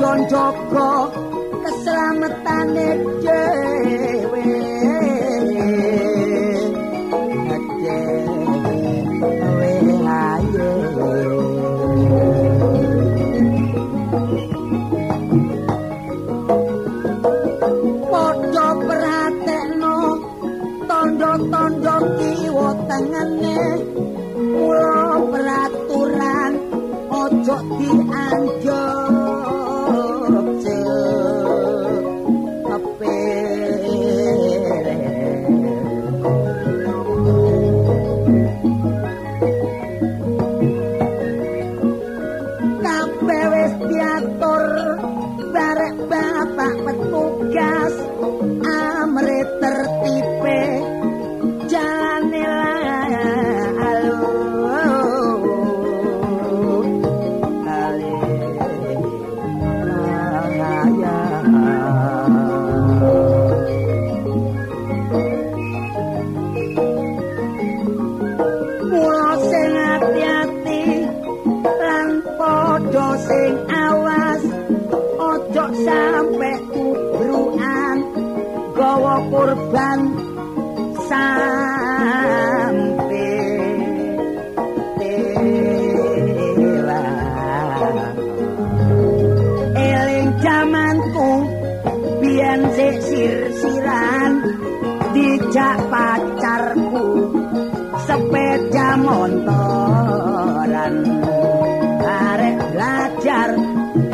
kon jogo keselamatane dhewe.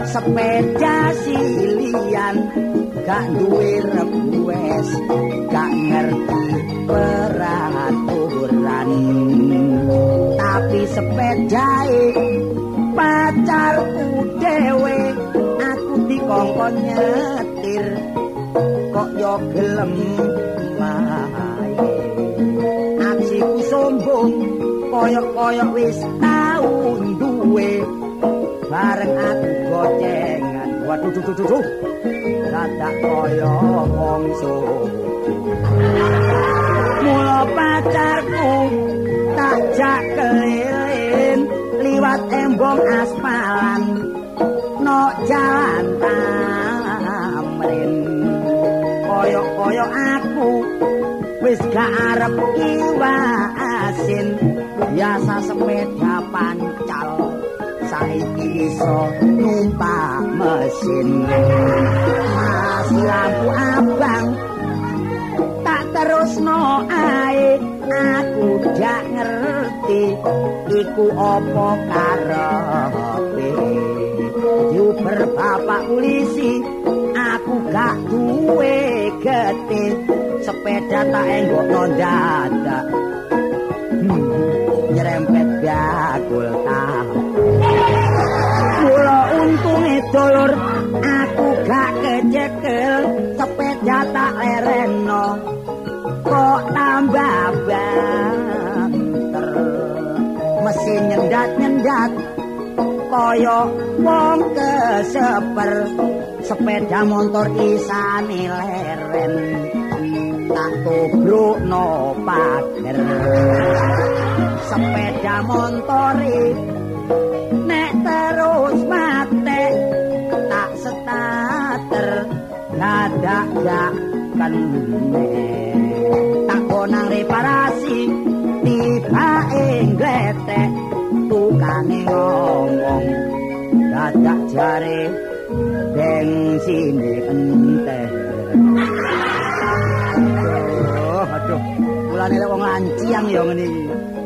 Sepeda silian gak duwe rebues gak ngerti peraturan. Tapi sepedae pacarku dewe aku dikongkon nyetir kok yo gelem aksiku sombong koyok-koyok wis tau duwe bareng aku gocengan. Waduh duh duh duh dadak kaya mongso mula pacarku tak jak keliling liwat embong aspalan no jalan tamrin. Koyok-koyok aku wis gak arep iwa asin biasa sepeda pancal saiki iso numpak mesin masih lampu abang tak terus no ae. Aku gak ngerti iku opo karepe diuber bapak polisi aku gak duwe getih sepeda tak enggok no dadak. Hmm, nyerempet gakul tak dolur aku gak kecekel sepeda tak lereno kok tambah banter? Mesin nyendat-nyendat kaya wong keseper. Sepeda motor isane leren tak tubruk no pager. Sepeda montore dadak gak kene tak konang reparasi tiba engletek tukane ngomong dadak jare bensin entek. Aduh aduh. Mulane wong lanciang ya ngene iki.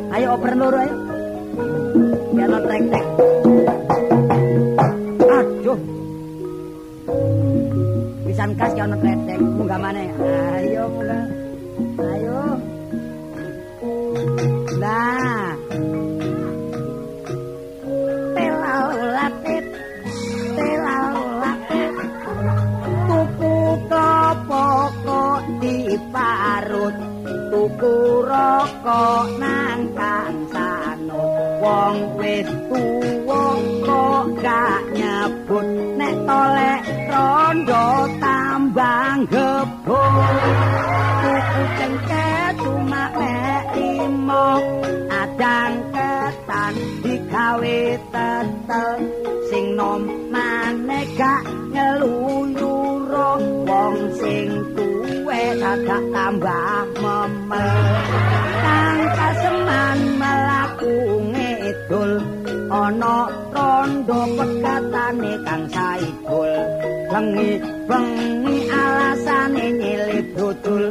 Ayo oper loro ayo ya no trek pisan kas no trek trek munggah maneh? Ayo munggah ayo. Nah tuku rokok nang kang wong wis tuwa kok gak nyebut nek tolek rondo tambang gebuk. Tuku cengket cuma mek limo adang ketan digawe tetel. Sing nom maneh gak ngeluyuro wong sing tuwe agak tambah memel bengi bengi alasane nyilih dodol.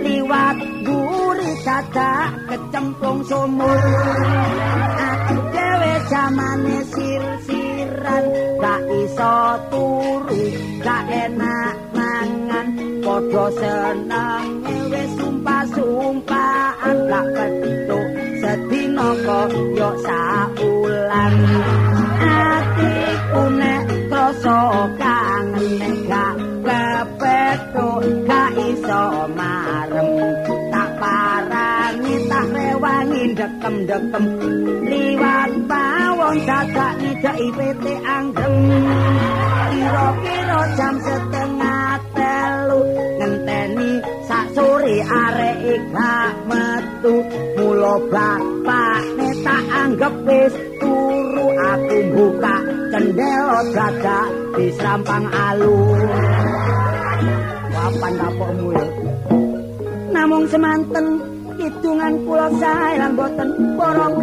Liwat guri dadak kecemplung sumur. Aku dhewe jamane sir-siran. Gak iso turu gak enak mangan. Padha seneng wis sumpah-sumpahan. Gak petuk sedina kaya saulan. Atiku nek krasa kangen nek gak kepethuk iso marem. Tak parani tak rewangi dekem-dekem liwat pawon dadak nidaki PT anggem. Kira-kira jam setengah telu ngenteni sak sore arek gak metu mula bapak tak anggap wis turu aku buka cendela dadak disrampang alun papan dapurmu ya namung semanten hitungan kula sae lan boten borong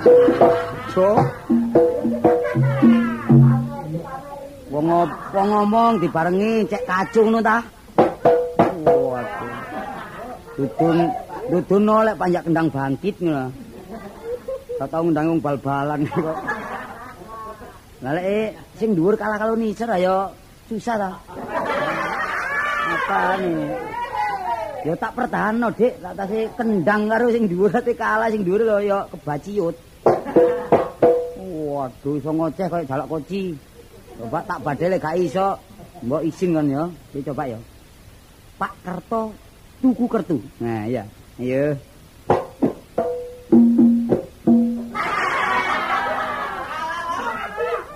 Waduh. Wong ngomong dibarengi cek kacung ngono ta? Waduh. Dudun dudun oleh panjak kendang bangkit ngono. Tak tau ngundang wong bal-balan kok. Lah lek sing dhuwur kalah karo nicer ayo susah ta. Apa? Ya tak pertahanno, Dik. Tak tase kendang karo sing dhuwur ate kalah sing dhuwur lho ya kebaciut. Waduh, iso ngoceh koyo jalak koci. Coba tak badele gak iso. Mbok izin kan ya. Iki coba ya. Pak Kerto tuku kertu. Nah, iya. Ayo.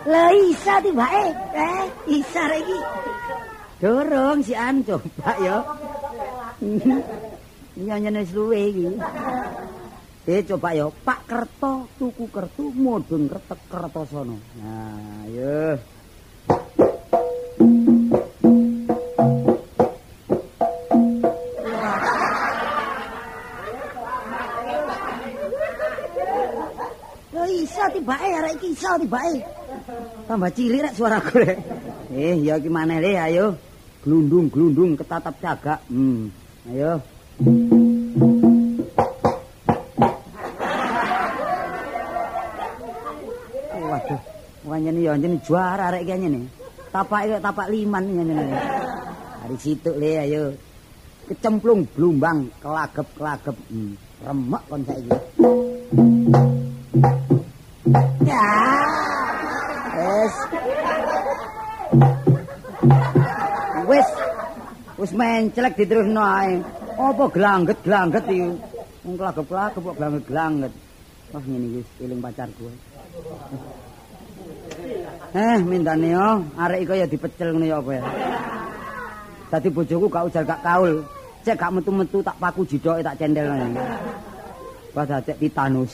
Lah isa tibake. Eh, isa iki. Dorong si An coba ya. Iya nyenes luwe iki. Eh coba ya Pak Kerto tuku kertu mudhun kretek Kertosono. Nah, ayo. Lah isa tibake arek iki isa tibake. Tambah cilik rek suaraku rek. Eh, ya iki maneh le ayo. Glundung-glundung ketatap cagak. Hmm. Ayo. Ya jeneng juara arek iki nyene. Tapak iki tapak liman nyene. Dari situ le ayo. Kecemplung blumbang kelagep-kelagep. Hmm. Remek kon saiki. Ya. Wes. Wes. Wes menclek diterusno ae. Apa glangget-glangget iki? Wong kelagep-kelagep kok glangget-glangget. Wah ngene iki eling pacarku. Eh, mintane yo, arek iku ya dipecel ngono ya apa ya. Dadi bojoku gak ujar gak kaul. Cek gak metu-metu tak paku jidoke tak cendel. Wah dadi titanus.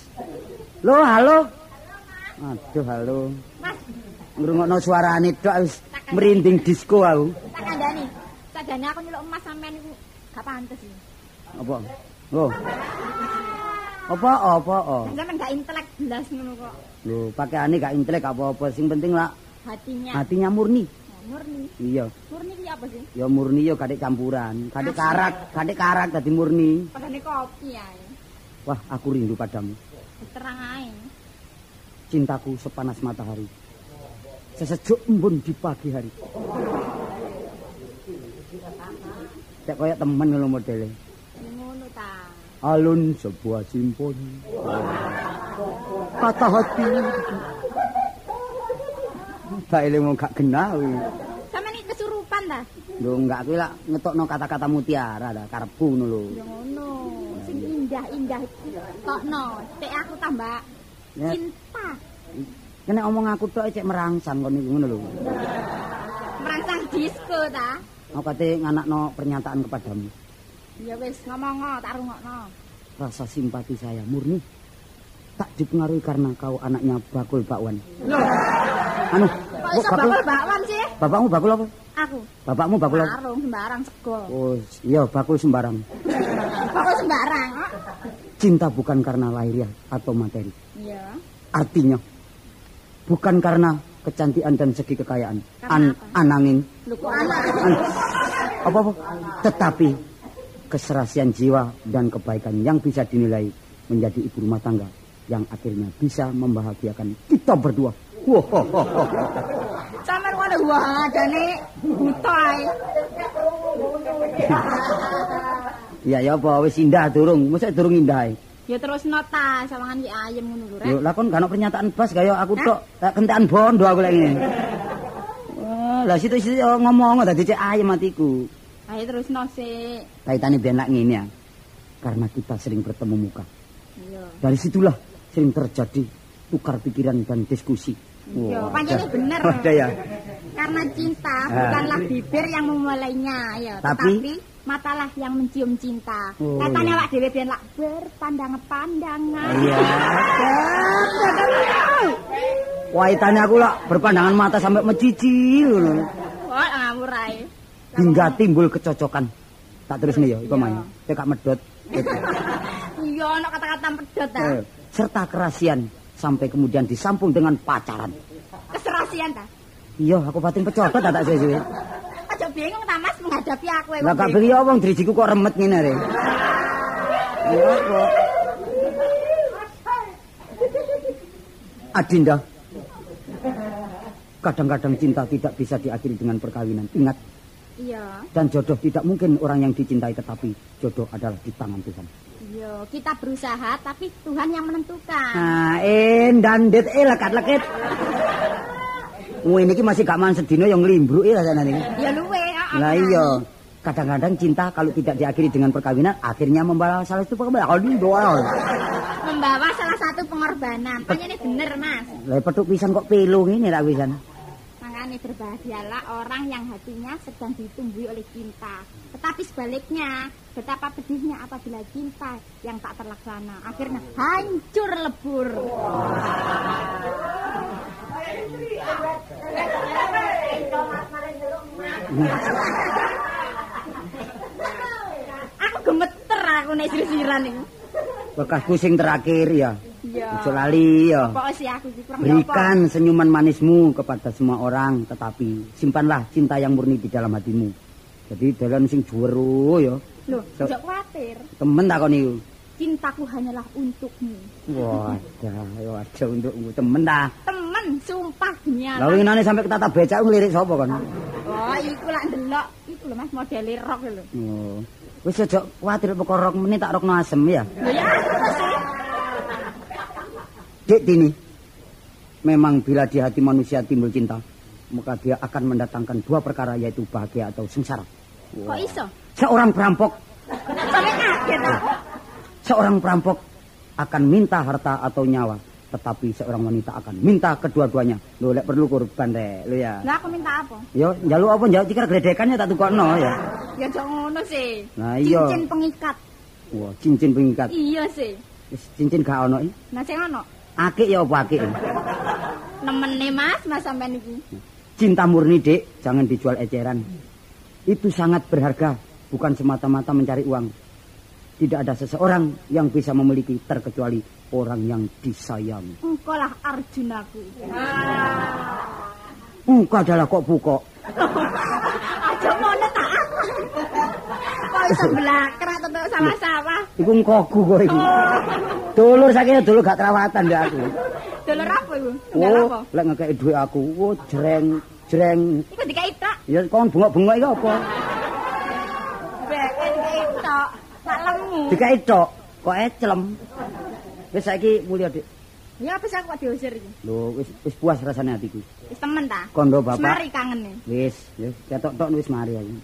Lo halo. Aduh halo. Mas, Ngrungokno suarane tok wis merinding disco aku. tak kandhani. Sadane aku nyeluk emas sampean iku gak pantes iki. Apa? Oh. Apa apa oh. Sampeyan gak intelek belas ngono kok. Lho, pakaiane gak intelek apa-apa, sing penting lah Hatinya hatinya murni. Murni. Iya, Murni ki apa sih? ya murni ya gadek campuran, gadek karak, gadek karak dadi murni. Padane kopi ae. Wah, aku rindu padamu. Terang ae. Cintaku sepanas matahari. Sesejuk embun di pagi hari. Cek koyo temen lho modele. Alun sebuah simpon. Kata hati. Tak eling wong gak genah kuwi. Sampeyan iki kesurupan ta? Lho enggak kuwi lak ngetokno kata-kata mutiara ta karepku ngono lho. Ya ngono. Sing indah-indah tokno. Cek aku tambah Ya. cinta. Kene omong aku tok cek merangsang kon niku ngono lho. Merangsang disco ta? Aku kate nganakno pernyataan kepadamu. Ya wis ngomong tak rungokno. Rasa simpati saya murni tak dipengaruhi karena kau anaknya Bakul Bakwan. Anu, Kok iso bakul bakwan sih? Bapakmu bakul apa? Aku. Bapakmu bakul apa? Sarung sembarang sego. Oh, iya bakul sembarang. Bakul sembarang. Cinta bukan karena lahiriah atau materi. Iya. Artinya bukan karena kecantikan dan segi kekayaan. An ananging Lho kok anak an- apa-apa tetapi keserasian jiwa dan kebaikan yang bisa dinilai menjadi ibu rumah tangga yang akhirnya bisa membahagiakan kita berdua. Wah, Sampeyan ngono wah adane buta ae. ya ya apa wis indah durung, mesti durung indah. ae. Ya terus nota sawangan ki ayem ngono lho rek. lah kon gak ono pernyataan bas kaya aku tok, tak kentekan bondo aku lek ngene. Wah, lah situ-situ ngomong dadi cek ayem atiku. Ayo terus sik. Kaitane ben lak ngene ya. Karena kita sering bertemu muka. Iya. Dari situlah sering terjadi tukar pikiran dan diskusi. Iya, Wah, pancene ada- bener. Ada ya. Karena cinta Ah. bukanlah bibir yang memulainya, ya, Tapi? tetapi matalah yang mencium cinta. Oh, Katanya iya. awak dhewe ben lak berpandangan-pandangan. Iya. Waitane aku lah berpandangan mata sampai ngono. Wah, ngawur ae. Hingga timbul kecocokan. Tak terus nih ya, iku Iya. main. Gak medot. Iya, ana kata-kata pedhot ta. Eh, serta kerasian sampai kemudian disambung dengan pacaran. Keserasian ta? Iya, aku batin pecodot tak suwe-suwe. Aja bingung ta Mas menghadapi aku Lah gak beli wong drijiku kok remet ngene re. Iya kok. Adinda. Kadang-kadang cinta tidak bisa diakhiri dengan perkawinan. Ingat, Iya. dan jodoh tidak mungkin orang yang dicintai tetapi jodoh adalah di tangan Tuhan. Iya, kita berusaha tapi Tuhan yang menentukan. Nah, endan dit eh lekat-lekit. Wih, ini masih gak man sedino yang ngelimbruk ya rasanya ini. Ya luwe. Lah iya. Kadang-kadang cinta kalau tidak diakhiri dengan perkawinan akhirnya membawa salah satu pengorbanan. Membawa salah satu pengorbanan. Makanya ini bener, Mas. Lah petuk pisan kok pilu ngene ra pisan. Makanya berbahagialah orang yang hatinya sedang ditumbuhi oleh cinta. Tetapi sebaliknya, betapa pedihnya apabila cinta yang tak terlaksana. Akhirnya hancur lebur. aku gemeter aku nek sir-siran iki. Bekas pusing terakhir ya. Iya. Ojo lali ya. Berikan senyuman manismu kepada semua orang tetapi simpanlah cinta yang murni di dalam hatimu. Jadi dalam sing juweru ya. Loh, So- jangan khawatir. Temen takon iku. Cintaku hanyalah untukmu. Wadah, ya wadah untukmu temen ta. Temen, sumpah demi Lah Allah. winginane sampe ketata becak ngelirik sapa kon? Oh, iku lak ndelok. Iku lho Mas modele rok lho. Oh. Wis aja kuwatir perkara rok meneh tak rokno asem ya. Lho ya? Dek Tini, memang bila di hati manusia timbul cinta, maka dia akan mendatangkan dua perkara yaitu bahagia atau sengsara. Kok iso? Seorang perampok, seorang perampok akan minta harta atau nyawa, tetapi seorang wanita akan minta kedua-duanya. Lho lek perlu korban rek, lho ya. Lah aku minta apa? Yo, njaluk apa njaluk tikar gledekannya tak tukokno ya. Ya jangan ngono sih. Nah, iya. Cincin pengikat. Wah, cincin pengikat. Iya sih. Wis cincin gak ono iki. Nah sing ono Akik ya apa akik? nemene Mas, Mas sampean iki. Cinta murni, Dek, jangan dijual eceran. Itu sangat berharga, bukan semata-mata mencari uang. Tidak ada seseorang yang bisa memiliki terkecuali orang yang disayang. Engkau lah Arjunaku. Buka adalah kok bukok. Iso blakrak tetek sawah-sawah. Iku ngkogu kok iku. Dulur saking dulur gak terawatan ya aku. Dulur apa iku? Ndal Oh, apa? lek ngekeki dhuwit aku, oh jreng jreng. Iku dikai tok. Ya kon bengok-bengok iki apa? Bek dikai tok. Tak lemu. Dikai tok, kok eclem. Wis saiki mulya, Dik. Ya apa aku kok diusir iki? Lho, wis wis puas rasane atiku. Wis temen ta? Kondo bapak. Semari kangen. Wis, wis ketok tok wis mari aku.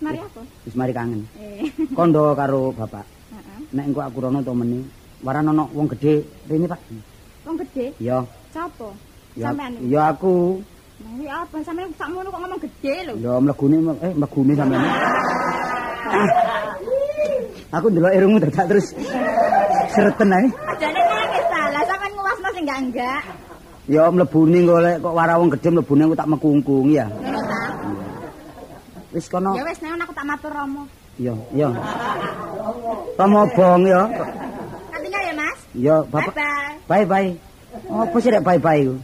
Semari apa? Wis mari kangen. Eh. Kondo karo bapak. Heeh. Nek engko aku rono to meneh. Waran ono wong gedhe rene, Pak. Wong gede. Ya, Sopo? ya, Sampean. iki? ya aku. Nah, iki apa? Sampean sakmono kok ngomong gede lho. Ya mlegune eh mlegune sampean. Aku ndelok irungmu dadak terus sereten ae. Ajane nangis salah sampean nguwasno sing enggak enggak. Ya mlebune golek kok wara wong gedhe mlebune aku tak mekungkung ya. Ngono ta? Wis kono. Ya wis nek aku tak matur Romo. Ya, ya. Tomo bong ya. Nantinya ya, Mas. Ya, bapak. Bye bye. Bye bye. Apa sih rek bye bye ku?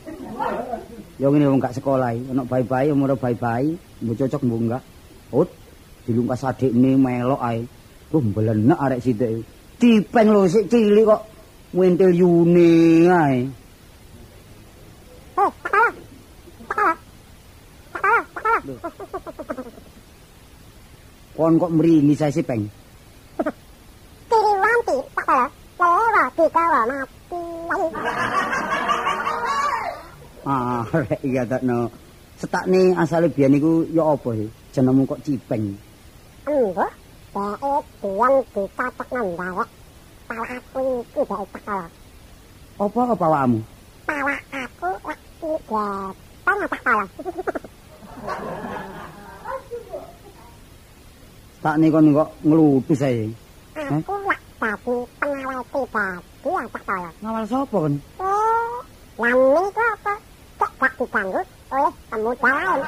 Ya ngene wong gak sekolah iki, ono bye bye umur bye bye, mbok cocok mbok enggak. Ut, dilungkas adikne melok ae. Wah, mbelenek arek sithik. Cipeng lho sik cilik kok wintil yune ae. Loh. Kon kok mrini sih peng. Tiriwanti pakala lewati kawa mati. Ah, rek iya takno. Setakne asale biyen iku ya apa sih? Jenengmu kok cipeng. Embo, bae dian dicocok nandawek. Pala aku iki bae pakala. Apa apa awakmu? Pala aku lagi gepeng pakala. Setakne kon kok nglutus ae. Aku lak dadi pengawal pribadi ya pakala. Ngawal sapa kon? Oh, nami ku apa? Cek gak diganggu oleh pemuda lain.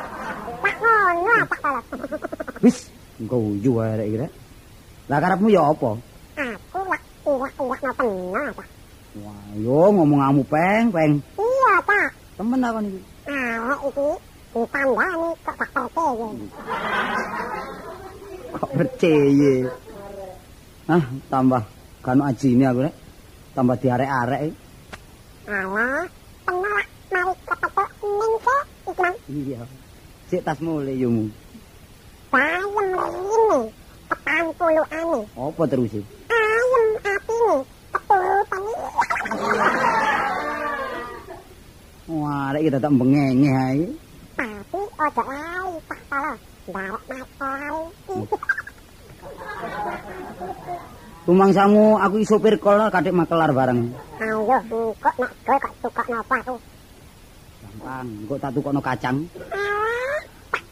Tak ngono pakala. Wis, guyu ae rek iki rek. Lah karepmu ya apa? Aku lak iwak-iwak no tenang. Wah, yo ngomongamu peng, peng. Iya, Pak. Temen aku niki. Arek iki ditandani kok tak percaya. Kok percaya. Ah, tambah kanu ajine aku rek. Tambah diarek-arek. iki. Alah, penolak mari kepetuk ning kok iki mang. Iya. Sik tas mulai yo mu. Bayem rene. Petang puluh ane. Apa terus e? Ayem atine. Keturutan Wah, rek kita tak bengengeh ae. Tapi ojo lali tak tolo. Ndarek masalah iki. Tumangsamu aku iso sopir kol kadek makelar bareng. Ayo, kok nek kowe kok suka napa aku? Gampang, kok tak tukokno kacang. Tak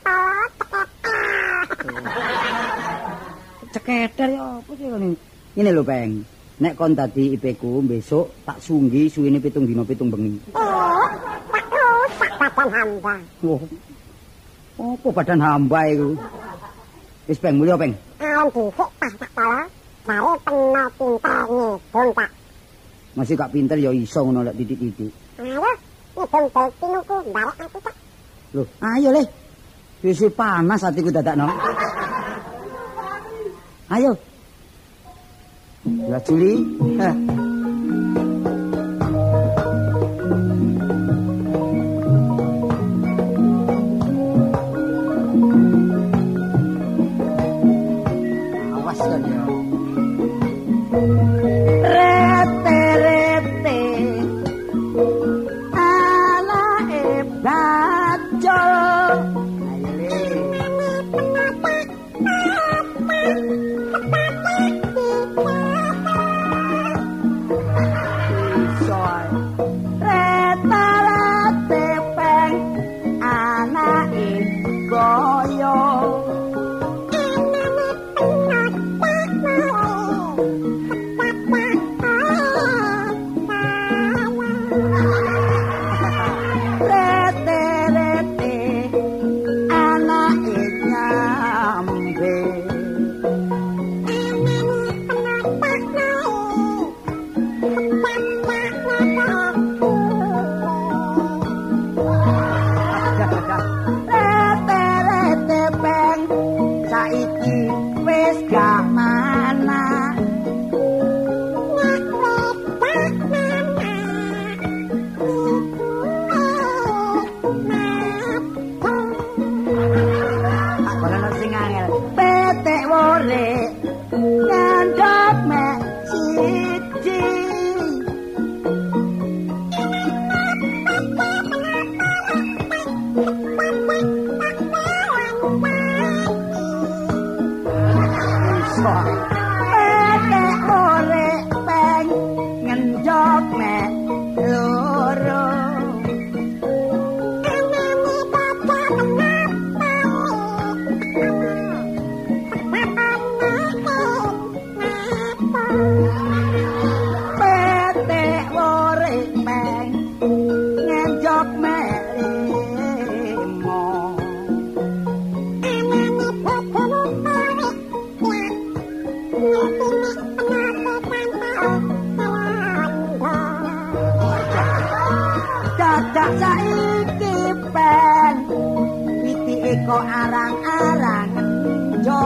Ceketer ya apa sih kene? Ini lho, Peng. Nek kon dadi IP-ku besok tak sunggi suwene pitung dina pitung bengi. Oh, tak rusak badan hamba. Wah. Apa badan hamba iku? Wis Peng, mulya Peng. Alam dhisik pas tak Bare peno pinterne, dong tak. Masih gak pinter ya iso ngono lek titik-titik. Ayo, ngedong bel tinuku, ndarek aku tak. Loh, ayo le. Wis panas hatiku dadakno. Ayo. Ya Juli. Hah. Saiki pen pitike kok arang-arang jo.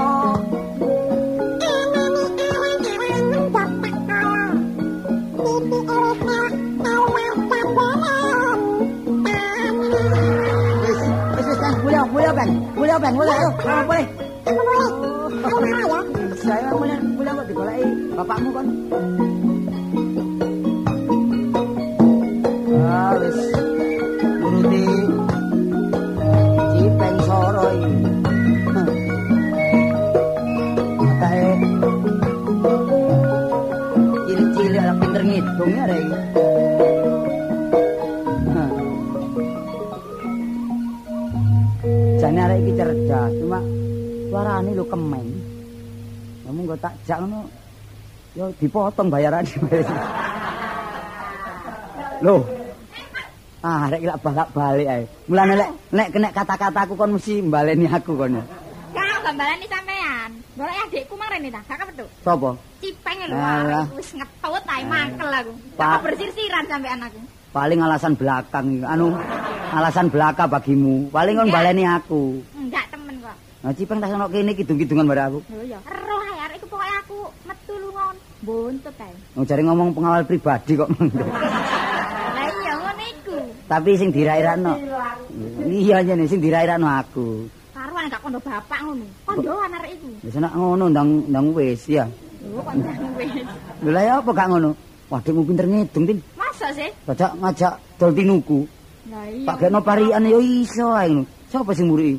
Wis wis wis kan mulya mulya ben. Mulya ben mulya ayo. Mulya, boleh saya mulya mulya kok digoleki bapakmu kon. ah ya rek. Hah. Jane arek iki cerdas, cuma suarane lho kemen. Kamu nggo tak jak ngono. Yo dipotong bayarane. Loh. Ah, arek lak balak-balik ae. Mulane lek nek kena kata-kataku kon mesti mbaleni aku kon. Gak gak balani Golek adikku mang rene ta, gak kepethuk. Sopo? Cipeng lho, wis ngetut ae mangkel aku. Pak bersir-siran sampean aku. Paling alasan belakang iki. anu alasan belaka bagimu. Paling kon baleni aku. Enggak temen kok. Nah, Cipeng tas ono kene kidung-kidungan bare aku. Lho ya, roh ae arek iku pokoke aku metu lungon. Buntut ae. Oh, jare ngomong pengawal pribadi kok. Lah iya ngono iku. Tapi sing dirairakno. Iya jane sing dirairakno aku. Karuan gak kondo bapak ngono. Kondoan arek iku. Wis nek ngono ndang ndang wis ya. Lho kondang wis. Lha ya apa gak ngono? Wadikmu pinter ngedung, Tin. Masa sih? Bajak ngajak dol tinuku. Lah iya. Pak Geno parian yo iso ae ngono. Sopo sing muri?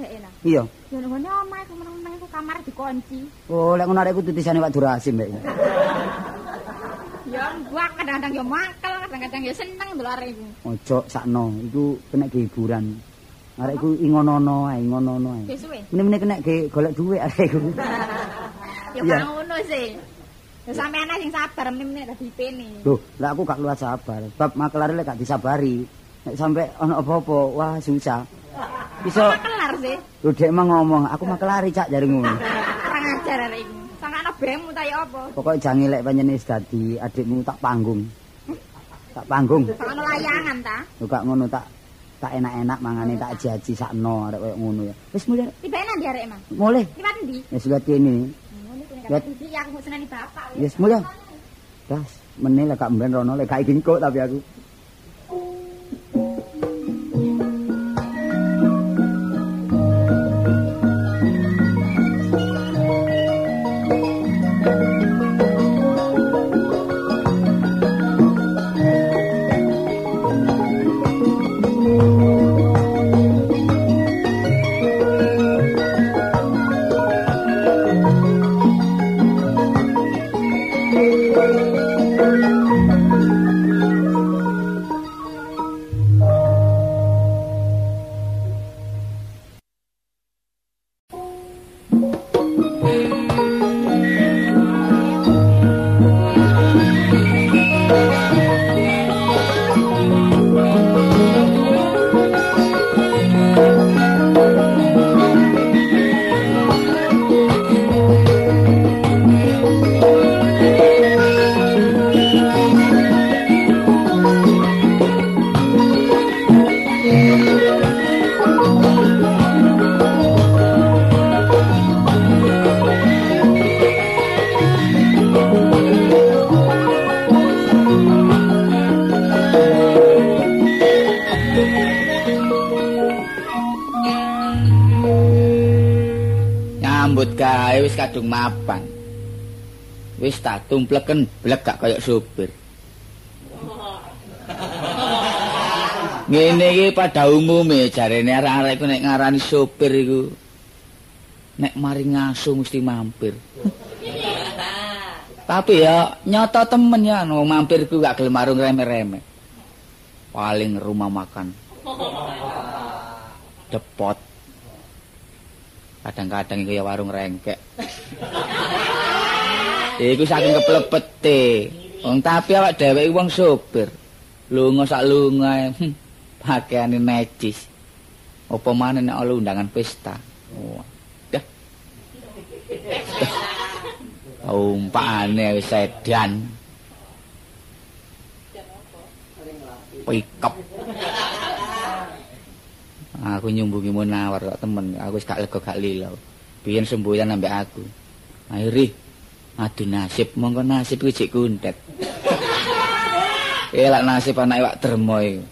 Enak. Iya. Yo nang omah iku meneng-meneng iku kamar dikunci. Oh, lek ngono arekku tutisane Pak Durasim, Mbak. Ya gua kadang-kadang yo mangkel, kadang-kadang yo seneng arek iku. Ojo sakno, iku kena hiburan. Arekku ingono-ono ae, ngono-ono ae. Mene-mene kena ge golek dhuwit arekku. Ya Iya. gak ngono sih. Ya sampean ae sing sabar meneh dadi pene. Loh, lah aku gak keluar sabar. Bab makelare lek gak disabari. Nek sampe ono apa-apa, wah susah. Bisa kelar sih. lho dek emang ngomong, aku makelari cak jare ngono. Kurang ajar arek iku. Sangkane bemu ta ya apa? Pokoke jange lek panjenengan wis dadi adikmu tak panggung. Tak panggung. Sangkane layangan ta. Lho gak ngono tak tak enak-enak mangane tak aji-aji sakno arek koyo ngono ya. Wis mulih. Tiba nang ndi arek emang? Mulih. Liwat ndi? Wis lihat kene. Ngono kuwi Lihat. kan iki aku mau seneni bapak. Wis mulih. Das, meneh lek gak mben rono lek gak iki kok tapi aku. Tak tumpleken blek gak kaya supir. Ngene iki pada umume jarene arek-arek iku nek ngarani supir iku nek mari ngaso mesti mampir. Tapi ya nyata temen ya no mampir ku gak gelem marung reme-reme. Paling rumah makan. Depot. Kadang-kadang iku ya warung rengkek. Iku saking keplebete. Wong tapi awak dheweke wong sopir. Lunga sak lunga. Hmm, pakaiane necis. Apa maneh nek ana undangan pesta. Wah. Dah. Umpane wis sedan. Pikep. Aku nyumbungi munawar kok temen, aku wis gak lega gak lilo. Biyen semboyan ambek aku. Akhiri adu nasib, mongko nasib kuwi jek kuntet. Elak nasib anak iwak dermo iku.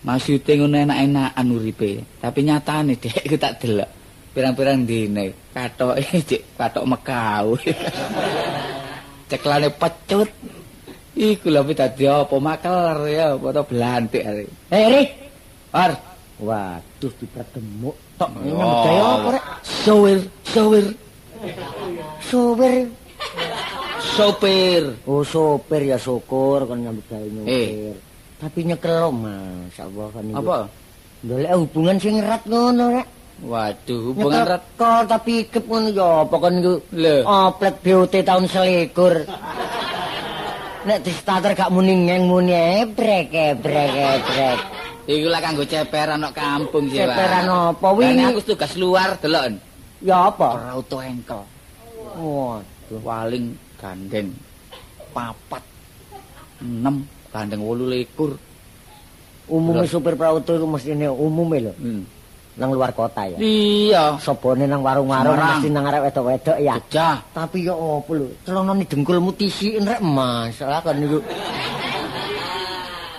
Maksude ngono enak-enakan uripe, tapi nyatane dek iku tak delok. Pirang-pirang dine katoke jek katok mekau. Ceklane pecut. Iku lho dadi apa makeler ya, apa to blantik arek. Hei, Ri. Ar. Waduh dipertemuk tok. Oh. Ini budaya apa rek? Sowir, sowir, Sopir. sopir. Oh sopir ya syukur kon nyambut gawe Eh. nyopir. Tapi nyekel Mas, Allah kan iku. Apa? Ndolek hubungan sing erat ngono rek. Waduh, hubungan rat. kol tapi ikep ngono ya apa kon iku. Lho. Oplet BOT tahun selikur. Nek di starter gak muni ngeng muni ebrek ebrek ebrek. Iku lah kanggo ceperan nok kampung sih, Pak. Ceperan apa? Wingi Wingi aku tugas luar delok. Ya apa? Auto engkel. Waduh. Paling gandeng papat. 6 gandeng 28. Umume Terus? supir prauto iku mestine umume lho. Hmm. Nang luar kota ya. Iya. Sobone nang warung-warung mesti nang arek wedok-wedok ya. Gejah. Tapi ya apa lho, celonane dengkulmu tisikin rek masalah kan niku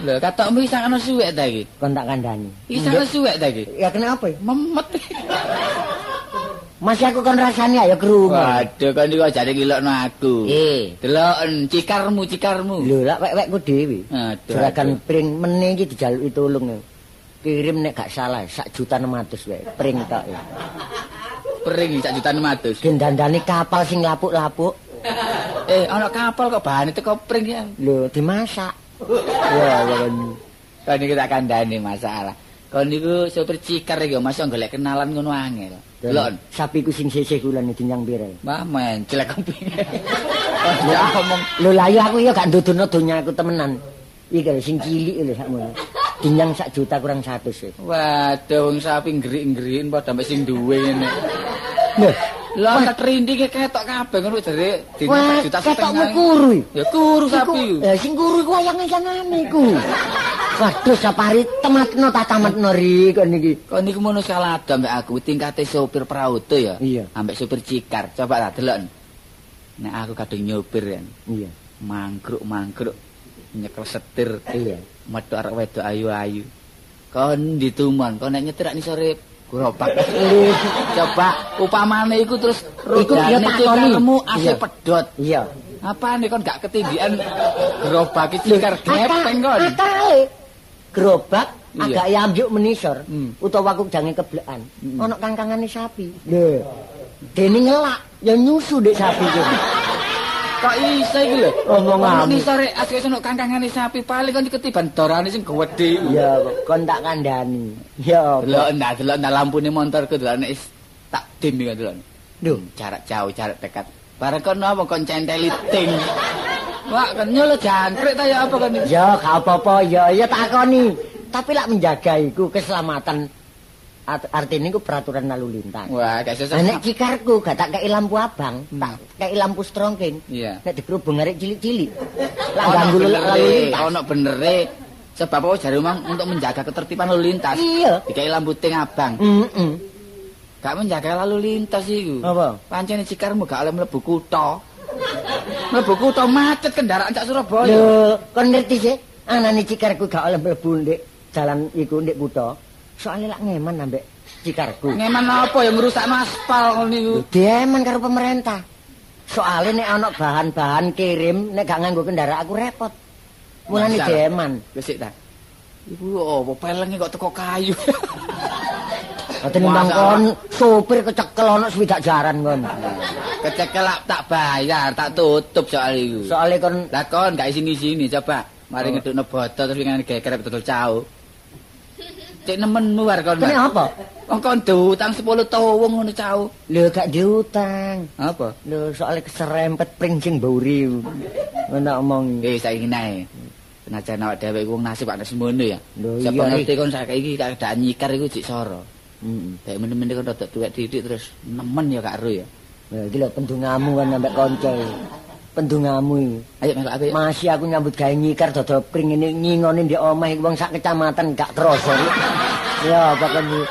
Lho, katokmu isa ana suwek ta iki? kon tak kandhani. Isa ana suwek ta iki? Ya kenapa? ya? Memet. Masih aku kon rasani ayo krungu. Waduh, kan iki ajare ngilokno aku. Eh, Deloken cikarmu, cikarmu. lho lak wek-wekku dhewe. Aduh. Juragan pring meneh iki dijaluki tulung. Kirim nek gak salah sak juta 600 wae pring tok ya. Pering sak juta 600. Gen dandani kapal sing lapuk-lapuk. Eh, ana kapal kok bahane teko pring ya. Lho dimasak. Ya, ya kan. Kan iki tak kandhani masalah. Kon niku sopir cikar iki masih golek kenalan ngono angel. Delok. Sapiku sing sisih kulane dinyang pira. Mbah men, jelek keping. Ya ngomong Lho lah ya aku ya gak ndudono donyaku temenan. Iki sing cilik lho sakmono. Dinyang sak juta kurang 100 ya. Waduh, wong sapi nggerik-ngerikin padha mek sing duwe ngene. Lho, Lah tak rindike ketok kabeh ngono jare dina juta ketokmu setengah. kuru. iki. Ya kuru sapi. Ya sing kuru iku wayang-wayangane iku. Waduh sapari tematno tak tamatno ri kon iki. Kok niku mono salah ada mbek aku tingkate sopir prauto ya. Iya. Ambek sopir cikar. Coba tak delok. Nek aku kadung nyopir ya. Iya. Mangkruk-mangkruk nyekel setir Iya. metu arek wedok ayu-ayu. Kon ditumon, kon nek nyetir ni sore gerobak. Coba upamane iku terus Iku ya takoni. cikarmu AC Iya. pedot. Iya. Apa nih kon gak ketindian gerobak cikar gepeng kon. Akale gerobak agak yamjuk menisor Hmm. utawa aku jange keblekan. Hmm. Ana kangkangane sapi. Lho. Dene ngelak ya nyusu dek sapi iki. Kok iso iki lho? Omonganmu. Ono ni sore asli ono kangkangane sapi paling kon ketiban dorane sing gedhe. Ya kon tak kandhani. Ya Delok ndak delok ndak lampune motorku delok is tak dim iki delok. Duh. jarak jauh, jarak dekat. Bareng kon apa kon centeli ting. Wah, kan nyolo jangkrik ta ya apa kon? Ya gak apa-apa ya ya takoni. Tapi lak menjaga iku keselamatan Art- artinya iku peraturan lalu lintas. Wah, gak sesek. nek cikarku gak tak kei lampu abang, Hmm. tak kei lampu strongking. Iya. Nek dikerubung arek cilik-cilik. Ono ganggu lalu lintas. ono benere. Sebab apa jare untuk menjaga ketertiban lalu lintas. Iya. Dikai lampu ting abang. Heeh. Gak menjaga lalu lintas iku. Apa? Pancene cikarmu gak oleh mlebu kutha. Mlebu kutha macet kendaraan sak Surabaya. Lho, kon ngerti sih? Anane cikarku gak oleh mlebu ndek jalan iku ndek kutha. Soale lak ngeman ambek cikarku. Ngeman apa yang ngerusak aspal ngono niku. Demen karo pemerintah. Soale nek ana bahan-bahan kirim nek gak nganggo kendaraan aku repot. Mulane demen. Wis sik ta. Iku apa pelenge kok teko kayu. Ate nimbang Masalah. kon sopir kecekel ana swidak jaran kon. Kecekel tak bayar, tak tutup soal iku. Soale kon Lah kon gak sini-sini coba. Mari Oh. ngedukno botol terus ngene geger betul cau. Cek nemen luar kon. kene apa? Wong kon diutang 10 towong ngono cau. Lho gak diutang. Apa? Lho soale keserempet pring sing bauri. Ngono omong. Eh saiki nae. Senajan awak dhewe wong nasib ana semono ya. Lho, iya, ngerti kon saiki keadaan nyikar iku jek soro. Heeh. Kayak men-men kon rada tuwek didik terus nemen ya gak ero ya. Lha iki lho pendungamu kan ambek kanca. Pendungamu iki. Ayo melok apik. Masih aku nyambut gawe nyikar dodol pring ini ngingone ndek omah iki wong sak kecamatan gak kerasa. Ya apa kan iki?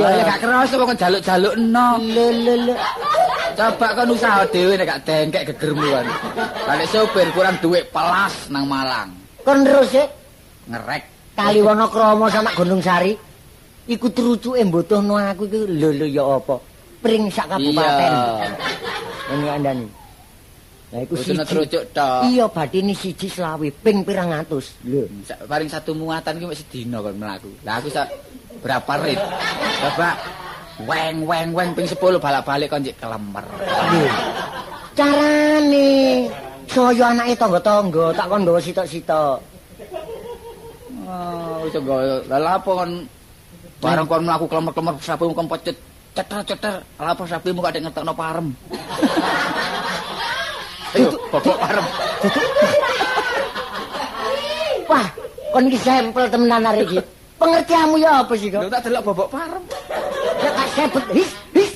Ya ya gak kerasa kok kon jaluk-jaluk eno. Le le le. Coba kon usaha dhewe nek gak dengkek gegermu kan. Lah nek sopir kurang duit pelas nang Malang. Kon terus sih Ngerek. Kali Wonokromo sama Gunung Sari iku trucuke mbutuhno aku iki lho lho ya apa? Pring sak kabupaten. Iya. Andani. Lah iku Kudu siji. terucuk tok. Iya batine siji selawi ping pirang atus. Lho. Paling satu muatan ki wis sedina kon mlaku. Lah aku sak berapa rit? Coba weng weng weng ping 10 balak-balik kon cek kelemer. Lho. Carane saya anake tangga-tangga tak kon nggawa sitok-sitok. Oh, iso go. Lah apa kon bareng kon mlaku kelemer-kelemer sapimu kon pocet ceter-ceter. Lah apa sapimu kok ada ngetokno parem. Ayo, bobok parem. Wah, kon iki sampel temenan arek iki. Pengertianmu ya apa sih kok? Lho tak delok bobok parem. Ya tak sebut his his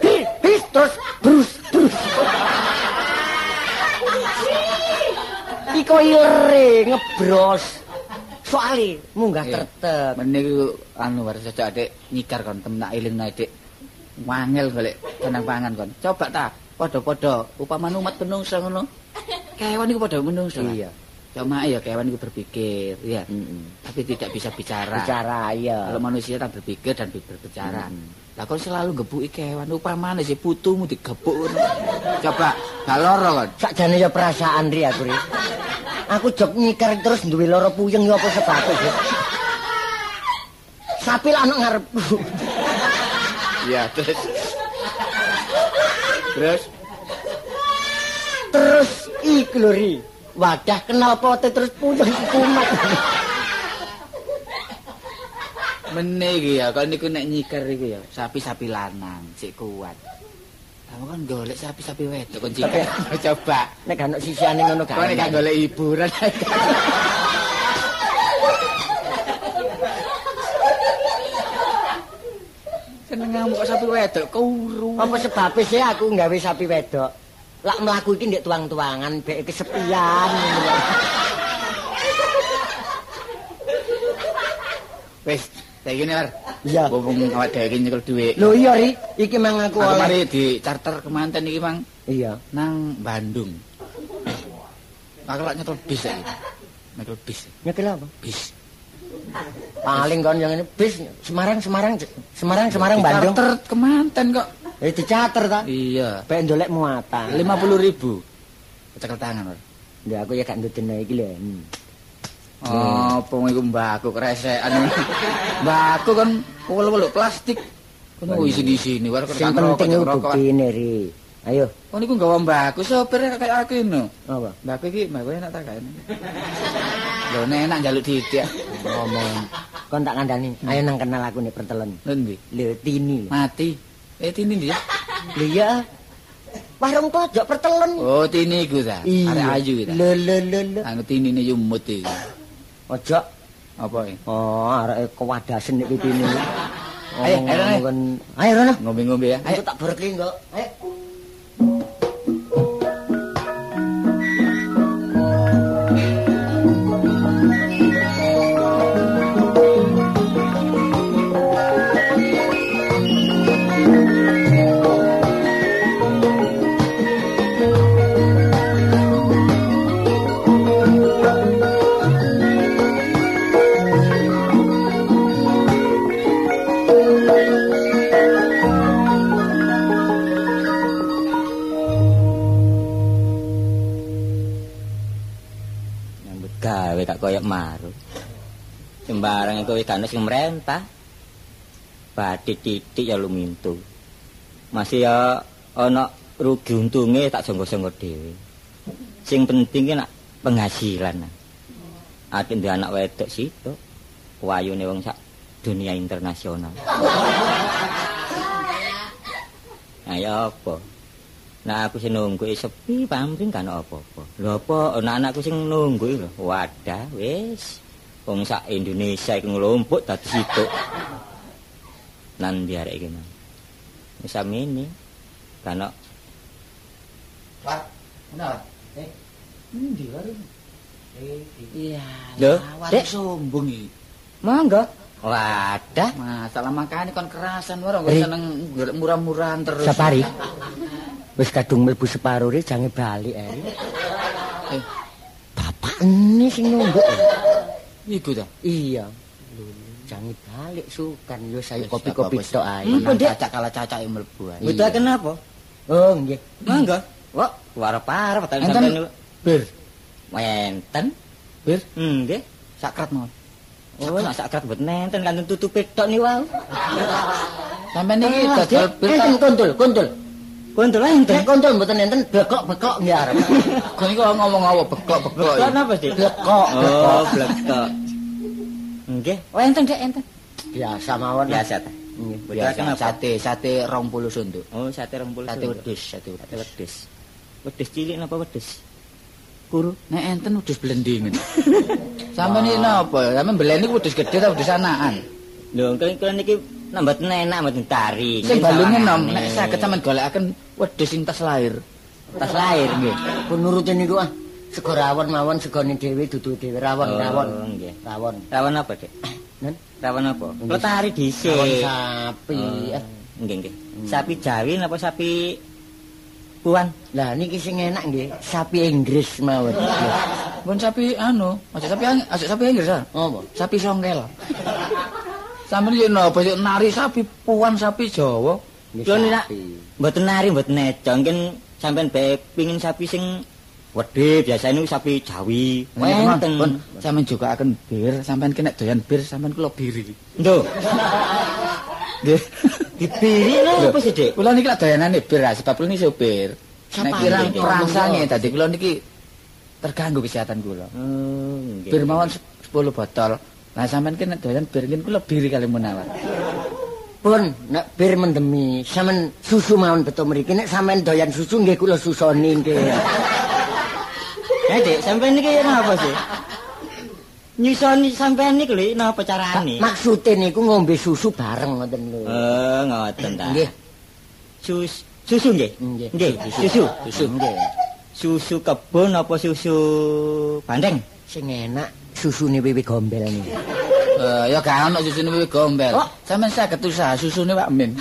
his, his terus brus brus. Iko ilere ngebros. Soale munggah Iya. tertep. Meniku anu war sejak Dik nyikar kon temen tak eling Dik. Wangel golek kenang pangan kon. Coba ta padha-padha upamane umat menungso ngono. Kewan iku padha menungso. lah. Iya. Cuma ya kewan iku berpikir, ya. Heeh. Tapi tidak bisa bicara. Bicara ya. Kalau manusia tak berpikir dan berbicara. Hmm. Lah kon selalu gebuki kewan upamane si putumu digebuk ngono. Coba gak loro kon. Sakjane ya perasaan ri aku ri. Aku jog nyikar terus duwe lara puyeng ya apa sebab iki. Sapi lah ana ngarepku. Iya, terus. Terus Terus iku lho ri. Wadah kenal pote terus puyeng kumat. Mene iki ya, kok niku nek nyiker iku ya, sapi-sapi lanang sik kuat. Kamu kan golek sapi-sapi wedok kon nyiker. Coba. Nek gak ono sisihane ngono Kok nek gak golek hiburan. Seneng ngamuk kok sapi wedok kuru. Apa sebab sih aku nggawe sapi wedok? Lak mlaku iki ndek tuang-tuangan bek kesepian. Wis, saiki War. Iya. Mumpung awak dhewe iki nyekel dhuwit. Lho iya ri, iki mang aku oleh. mari di charter kemanten iki, Mang, Iya. nang Bandung. Aku lak nyetel bis saiki. Nyetel bis, Nyekel apa? bis. Paling kon yang ini bis Semarang Semarang Semarang Semarang Di Bandung. Charter kemanten kok. Eh dicater ta? Iya. Pengen ndolek muatan. 50 ribu. Cekel tangan, War. Ya aku ya gak ndudene iki lho. Hmm. Oh, apa iku mbakku kresekan. mbakku kan wulu-wulu plastik. Kono isi di sini, war Sing penting iku buktine ri. Ayo, Oh niku nggawa mbakku sopir kayak aku ini. apa? Mbakku iki mbakku enak tak kae. Lho nek enak njaluk didik. Ngomong. Kon tak kandhani. Ayo nang kenal aku nih pertelen. Lho? Lho Tini. Mati. Eh tini ndi? Lho ya. Warung pojok pertelen. Oh tini iku ta. Arek ayu ta. Lho lho lho. Anu tinine yumut iki. Ojo. Apa iki? Oh, arek kewadasen nek Tini. Ayo, ayo, ayo. Ayo Rono. Ngombe-ngombe ya. Ayo tak berkeli kok. Ayo. Ono sing merentah badhe titik ya lumintu masih ya ana rugi untunge tak jonggo-jonggo dhewe sing penting ki nak penghasilan ati ndek anak wedok situ wayune wong sak dunia internasional Ayo apa? Nah aku sing nunggu sepi pamring kan apa-apa. Lho apa ana anakku sing nunggu lho. Wadah wis. Wong sak Indonesia iku nglumpuk dadi situ. Nan biar iki nang. Wis amene. Kan War. Kenal? Eh. Endi war? Eh, iya. Lho, Dek. sombong iki. monggo. Wadah. Masalah makane kon kerasan war kok Eh. seneng golek murah-murahan terus. Sapari. Wis kadung mlebu separo ri jange bali eh. Eh, Bapak ini sing nunggu. Iku ta. Iya. Jange balik sukan yo saya kopi-kopi tok ae. Hmm, cacak kala cacak yang mlebu ae. Butuh kenapa? Oh nggih. Monggo. Wah, warep-arep tak Enten sampeyan. bir, Wenten. bir, Nggih. sakrat mau. Oh, nak sakrat bet nenten kan tutupe tok ni wau. Sampeyan iki dodol bir enten tak. Kontul Enten kontul mboten enten bekok-bekok nggih arep. Kon iki ngomong apa bekok-bekok. Kok napa sih? Bekok, Oh, bekok. Nggih. Oh, enten Dek, enten. Biasa mawon. Biasa. Nggih. Biasa sate, sate 20 sunduk. Oh, sate 20. Sate wedhus, sate Sate wedhus. wedhus. Cilik napa wedhus? Guru. Nek enten wedhus blendingen. Sampeyan iki napa? Sampeyan beleni ku wedhus gedhe ta wedhus anakan? Lho, kene kene mboten enak mboten tari. Sing balunge nom nek saged sampeyan golekaken wedhus sing tas lahir. tas lahir nggih. Pun nurutin niku ah. Sego rawon mawon segone dhewe dudu dhewe rawon Oh, rawon. nggih. Rawon. Rawan apa, Dik? Nen? Rawan apa? Kula tari dhisik. Rawon sapi. Oh, Ah. Nggih, nggih. Sapi Jawi napa sapi Puan? Lah niki sing enak nggih, sapi Inggris mawon. Pun sapi anu, aja sapi aja sapi Inggris ah. Apa? Sapi songkel. Sampeyan yo napa sik nari sapi puan sapi Jawa? Kula nek mboten nari mboten neco, mungkin sampean bae pingin sapi sing wedhe biasa niku sapi Jawi. Wenten. Wenten. Pun sampeyan juga akan bir, sampeyan kena doyan bir, sampeyan kula biri. Nduk, Nggih. dibiri lho apa sih, Dik? Kula niki lak doyanane bir, sebab kula niki supir. Nek kirang ini? perangsane dadi kula niki terganggu kesehatan kula. Oh, nggih. Bir mawon 10 botol. Nah sampeyan kena doyan bir niki kula biri kali menawar. Pun nek bir mendemi, sampean susu mawon beto mriki nek sampean doyan susu nggih kula susoni nggih. Eh, Dik, sampean niki napa sih? Nyusoni sampean niku lho napa carane? Maksude niku ngombe susu bareng ngoten lho. Oh, ngoten ta. Nggih. Sus susu. Nggih. Nggih, susu. Susu nggih. Susu kebon apa susu bandeng? Sing enak susune wiwi gombel niku. Eh ya gak ono susune wiwi gombel. Oh. Sampeyan saged usaha susune Pak Min.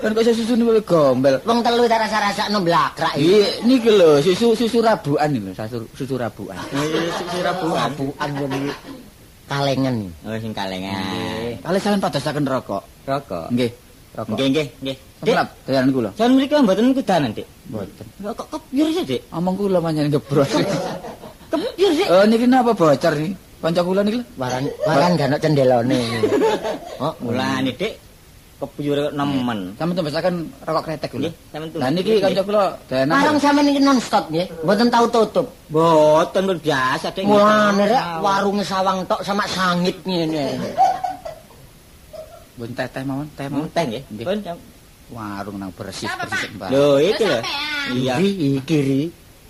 Kan kok susune wiwi gombel. Wong telu tak rasa-rasakno blakrak iki. Iki niki lho susu susu rabuan iki lho, susu, susu rabuan. Susu rabuan. Rabuan ngene iki. Kalengan. Oh, sing kalengan. Kali sampeyan padosaken rokok. Rokok. Nggih, rokok. Nggih, nggih, nggih. Dik, Sampeyan doyan kula. jan mriki mboten kudanan, Dik. Mboten. Kok kepyur sih, Dik? Omong kula pancen gebros. Kepyur sih. Eh niki napa bocor niki? Kanca kula niki. Waran waran gak ono cendelone. Oh, Mulane, Dik. Kepyur nemen. Sampeyan tembesaken rokok kretek kula. Tuh. Lah niki kanca kula doyanan. Warung sampean iki non stop nggih, mboten tau tutup. Mboten pun biasa, Dik. Mulane rek warunge sawang tok sama sangit ngene. Bun teh teh mawon, teh mawon. Monten nggih. Nggih. Pun jam- Warung nang bersih bersih Mbak. Lho, iki lho. Iya. Iki kiri.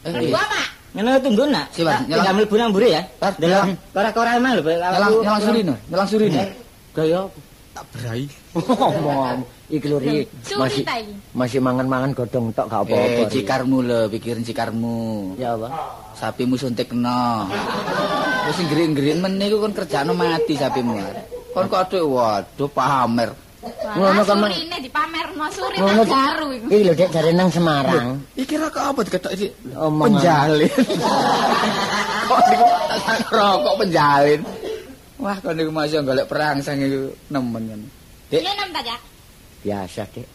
Eh, Pak. Ngono tunggu nak. Si, Pak, nyelang. Mlebu nang mburi ya. Delok nyelang. kora-kora emang lho. Nyelang nyelang surine, nyelang surine. Gaya Tak berai. Omong. Iki lho Ri, Suri masih iki. masih mangan-mangan godhong tok gak Eh, apa-apa. Ri. cikarmu lho, pikirin cikarmu. Ya apa? Sapimu suntikno. Wis nggerik-nggerik men niku kon kerjane mati sapimu. Kon kok aduh waduh pamer. Ngono kan, surine dipamerno suri Ngono garu iku. Iki lho Dek jare nang Semarang. Iki rokok apa diketok iki? Omong. Penjalin. kok niku tak rokok penjalin. Wah, kon niku masih golek perangsang iku nemen kan. Dik, Ini nem ta, Jak? Biasa, Dek.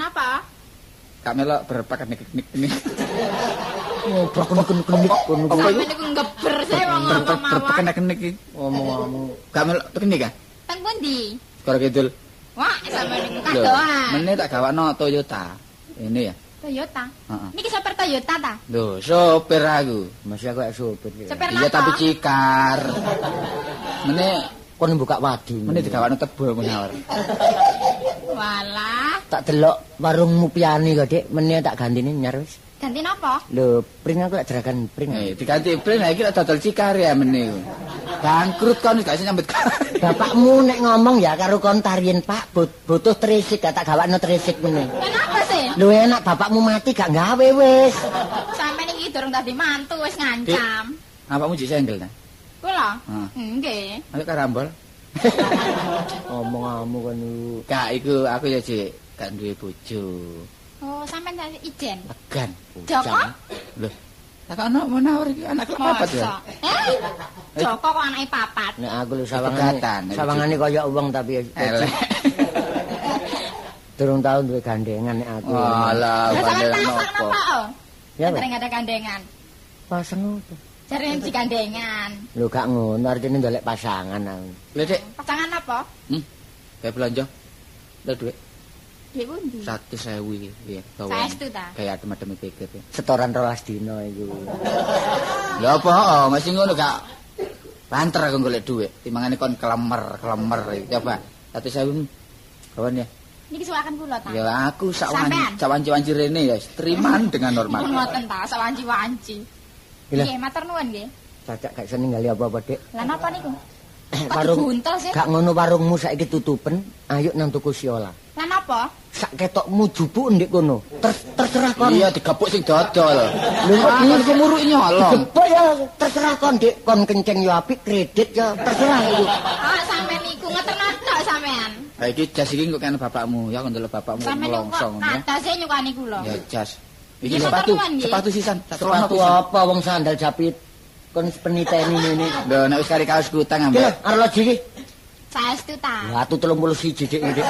Napa? Kak melok berpakat nik-nik ini. Ngobrol kenik-kenik kono. Sampe niku ngeber sih wong apa mawon. Berpakat nik iki. Omong-omong. Kak melok teknik kan? Teng pundi? Skor kidul. Wah, sampe niku kadoan. meneh tak gawakno Toyota. Ini ya. Toyota. Heeh. Niki sopir Toyota ta? Lho, sopir aku. Masih aku sopir. Sopir Iya tapi cikar. Meneh Kon buka wadi. meneh digawakno tebul menawar. Walah, Tak delok warungmu piani kok, Dik. Meneh tak gantine nyar wis. Ganti napa? Lho, pring aku lak jeragan pring. Eh, diganti prin iki lak dodol cikar ya meneh. Bangkrut kon gak iso nyambet. Bapakmu nek ngomong ya karo kon tarian Pak, but- butuh tresik gak tak gawakno tresik meneh. Kenapa sih? Lho enak bapakmu mati gak gawe wis. Sampe niki durung dadi mantu wis ngancam. Apakmu jek senggel ta? Kula? Heeh. Nggih. Ayo karambol. Omong-omong kon niku. Kak iku aku ya jek gak duwe bojo. Oh, sampean tadi ijen. Legan. Joko? Lho. Tak ono menawar iki anak papat ya. Eh? Joko kok anake papat. Nek aku lho sawangane. Sawangane kaya wong tapi Elek. durung tau duwe gandengan nek aku. Walah, Lah sampean bandel pasang nopo. oh? Ya, Sering ada gandengan. Pasang apa? Cari yang gandengan. Lho gak ngono artine ndolek pasangan aku. Lho, Dik. Pasangan apa? Hmm. Kayak belanja. Lho duit Di pundi? 100.000 iki. Iya, Saestu ta? Kayak adem-adem pikir. ya. Setoran rolas dino iku. Lho apa? Oh, masih ngono gak banter aku golek duit. Timbangane kon kelemer, kelemer. iki. Coba 100.000 kawan ya. Niki suwaken kula ta. Ya aku sak Sampean? wanci-wanci rene ya teriman dengan normal. Ngoten ta, sawanci-wanci. Nggih, matur nuwun nggih. Cacak gak iso ninggali apa-apa, Dik. Lah napa niku? Kok Warung gak ngono warungmu saiki tutupen, ayo nang tuku siola. Lah napa? Sak ketokmu jupuk ndek kono. Ter terserah kon. Iya digepuk sing dodol. Lho kok Ini ini kemuruk nyolong. Gepuk ya terserah kon Dik, kon kenceng yo apik, kredit ya terserah iku. Ah, sampean niku ngeternotok sampean. Ha iki jas iki kok kene bapakmu ya kok ndelok bapakmu kok ya. atase nyukani kula. Ya jas. Iki sepatu, sepatu sisan. Sepatu apa wong sandal japit kon peniteni ngene. Lho nek wis kari kaos kutang Iki ambek. arloji iki. Saestu ta. Watu 31 Dik iki.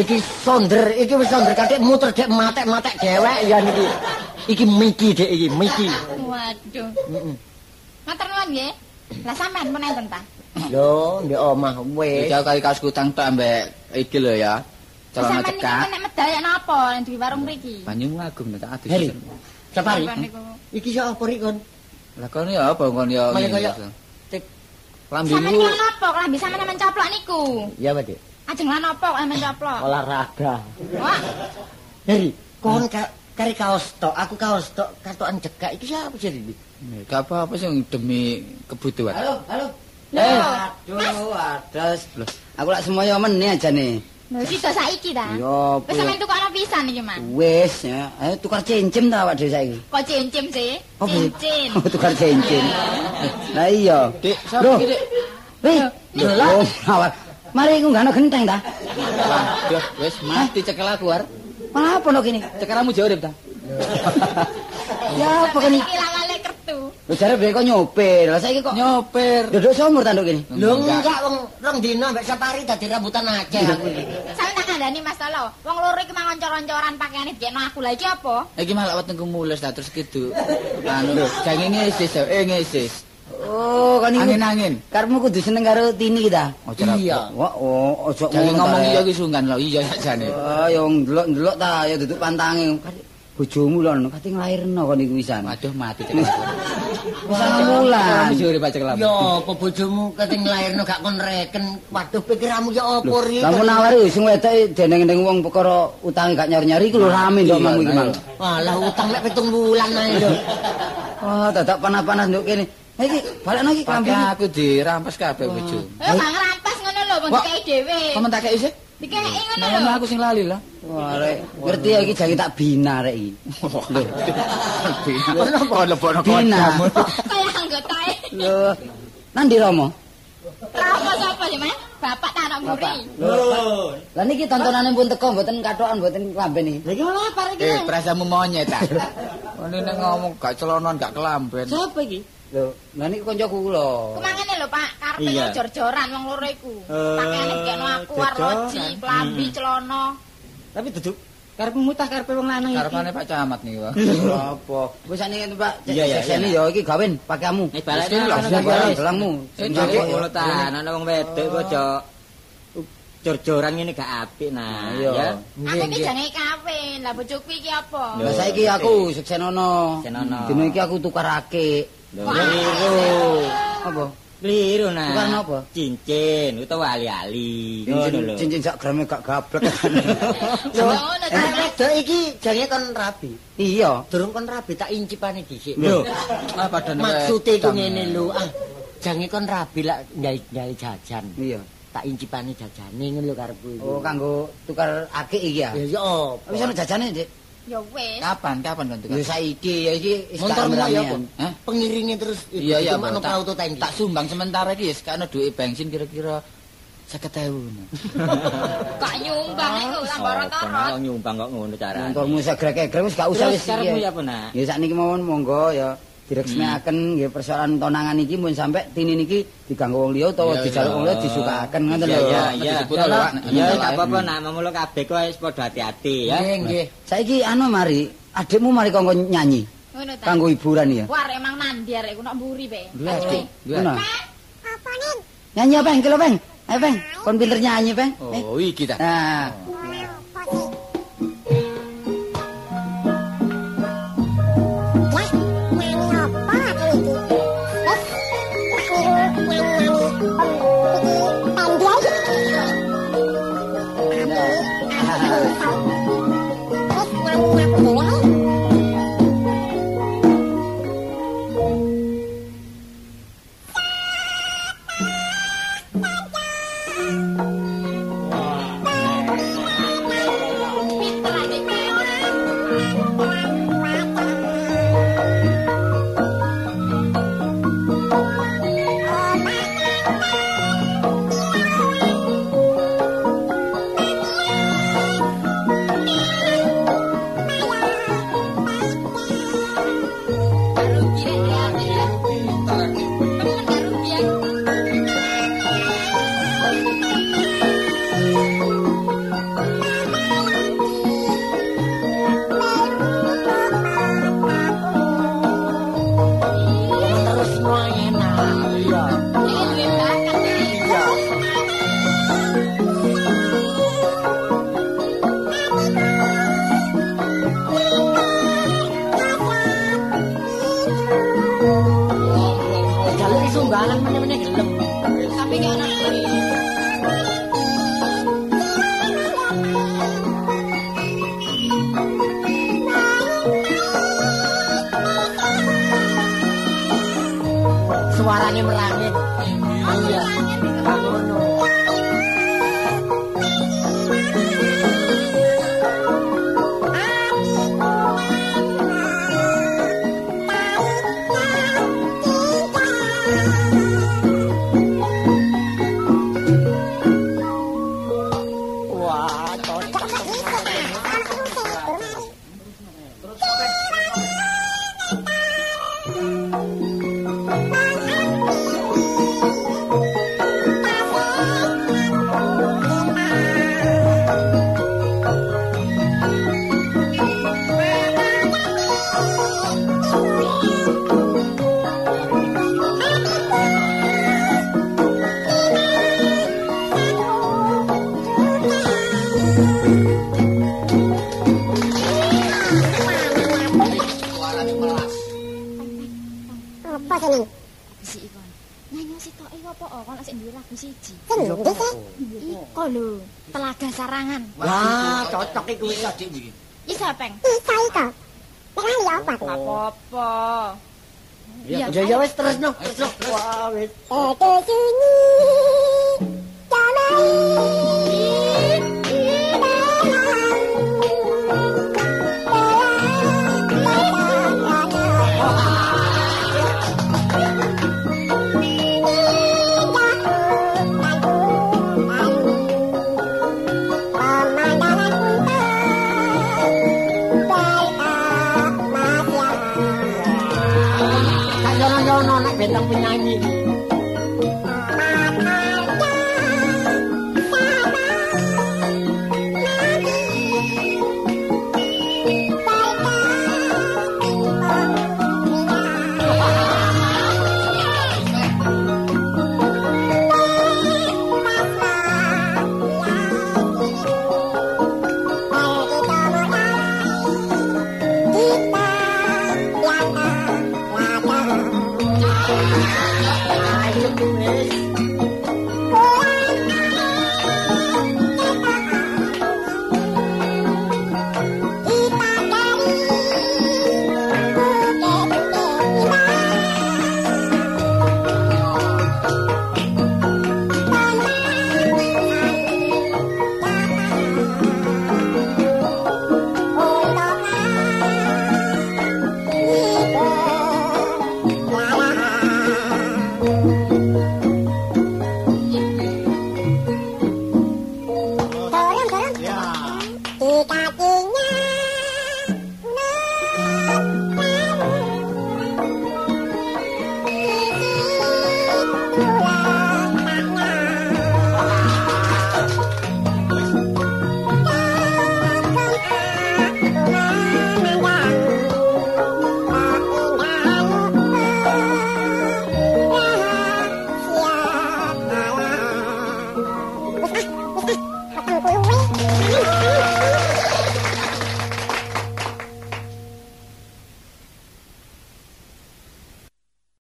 Iki sonder, iki wis sonder katik muter dek matek-matek dewek ya niki. Iki Miki Dik iki, Miki. Waduh. Heeh. Matur nuwun nggih. Lah sampean pun enten ta? Lho, ndek omah wis. Iki kari kaos kutang tok ambek iki lho ya. Celana Sampean niku cekak. nek medaya napa nang di warung mriki? Banyu agung tak adus. Heri. Sapari. Sampean. Iki sak apa rik kon? Lah kon ya apa kon ya. Kaya ngene, kaya. Sampean Lambimu niku napa? Klambi sampean mencoplok niku. Ya, Pak Dik. Ajeng lan napa kok mencoplok? Olahraga. Wah, Heri, kon ka kari kaos tok, aku kaos tok, katokan cekak iki siapa sih iki? Gak apa-apa sing demi kebutuhan. Halo, halo. Lho. Eh, aduh, adas. Loh, aku lak semuanya meneh aja nih. lho sida saiki ta. Ya, Wis sampean tukokno pisan iki, Mas. Wis ya, ayo tukar cincin ta awak dhewe saiki. Kok cincin sih? Oh, Bu. Cincin. Oh, tukar cincin. Lah iya. Dik, sapa iki, Dik? Wih, lho, oh, awak. Mari iku gak genteng ta? Waduh, wis mati cekel aku war. Malah apa no kene? Cekelamu jauh ta? Ya apa kene? Iki lawale kertu. Lho jare ben kok nyopir. Lah saiki kok Nyopir. duduk somur tanduk kene. Lho enggak wong rong dino mbek safari dadi rambutan Aceh aku iki. Sampe tak kandhani Mas Tolo. Wong loro iki mangon cor-coran pakaiane dikekno aku lagi apa? Iki malah wetengku mulus ta terus kidu. Anu lho, jange ngesis, eh ngesis. Oh, kan. Angin-angin. Karepmu kudu seneng karo Tini ta? Ojo ra. Iya. Wah, oh, ojo Jange ngomong ta, iya ki sungkan lho, iya sakjane. Oh, ya wong ndelok-ndelok ta, ya duduk pantange. Bojomu lho, kate nglairno kon iku wisan. Waduh mati jure pak aku. Yo, apa bojomu kate nglairno gak kon reken. Waduh pikiramu ya apa ri? Lamun nawari sing wedok deneng-deneng wong perkara utange gak nyari-nyari iku lho rame ndok Iya, mang iki mang. Walah utang lek pitung bulan ae lho. Oh, dadak panas-panas nduk kene. Iki balekno iki klambi. aku dirampas kabeh bojo. Eh, gak ngerampas ngono lho, wong Wah. dikai dhewe. Kamu tak kei sih? Dikei ngono Nah, lho. aku sing lali lah. Wah, rek, ngerti ya iki jange tak bina rek iki. Lho. Kok lebono Bina. Kaya anggotae. Lho. Nandi Romo? Apa sapa sih, Mas? Bapak tak anak mburi. Lho. Lah niki tontonane pun teko mboten kathokan mboten klamben iki. Lha iki malah apa iki? Eh, perasamu monyet ta. Ini nek ngomong gak celonon gak kelamben. Sopo iki? Lho, lah niki kancaku kula. Kemangene lho, Pak, karepe Iya. jor-joran wong loro iku. Eh, Pakaiane dikekno aku arloji, klambi, celana. Tapi duduk karepmu mutah karepe wong lanang iki. Karepane Pak Camat nih, Wak. Apa? Wis sakniki itu, Pak. Iya, iya, Seksene iya. ya iki gawen pakaianmu. Wis, nang lho, Pak. Gelang gelangmu. Sing ta, ana wong wedok kok jor-joran ngene gak apik nah, ya. Aku iki jane kawin. Lah bojoku iki apa? Lah saiki aku seksenono. Seksenono. Dino iki aku tukarake. Kliru. Apa? Kliru nah. Tukar napa? Cincin utawa ali-ali. Ngono lho. Cincin sak grame gak gablek. Lho, Ngono eh, iki jange kon rabi. Iya. Durung kon rabi tak incipane dhisik. Lho. Ah, padahal Maksude iku ngene lho, ah. Jange kon rabi lak gawe jajan. Iya. Tak incipane jajane ngono lho karepku iku. Oh, kanggo tukar akik iki ya. Ya ya apa? Wis ana jajane, Dik. Ya wis. Kapan? Kapan kan tukar? Ya saiki ya iki wis ya? Pengiringe terus Iya iya, cuma no auto tangki. tak sumbang sementara iki wis kana duit bensin kira-kira 50.000. Kok nyumbang iku Apa lambara-tara. nah, nyumbang kok ngono carane. Motormu segrek-egrek wis gak usah Terus wis karepmu iki. ya? Ya sakniki mawon monggo ya diresmekaken nggih persoalan tonangan iki mun sampe tini niki diganggu wong liya utawa dijaluk wong liya disukakaken ngoten lho. iya iya. Ya, gak Pak. apa-apa nak mamulo kabeh kok wis padha hati-hati ya. Nggih nggih. Saiki anu mari, adikmu mari kanggo nyanyi Ngono ta. kanggo hiburan ya. Wah, emang mandi arek ku nok mburi pe. Ngono. Apa nih? Nyanyi apa, Peng? Kilo, Peng? Ayo, Peng. Kon pinter nyanyi, Peng. Oh, iki ta. Nah,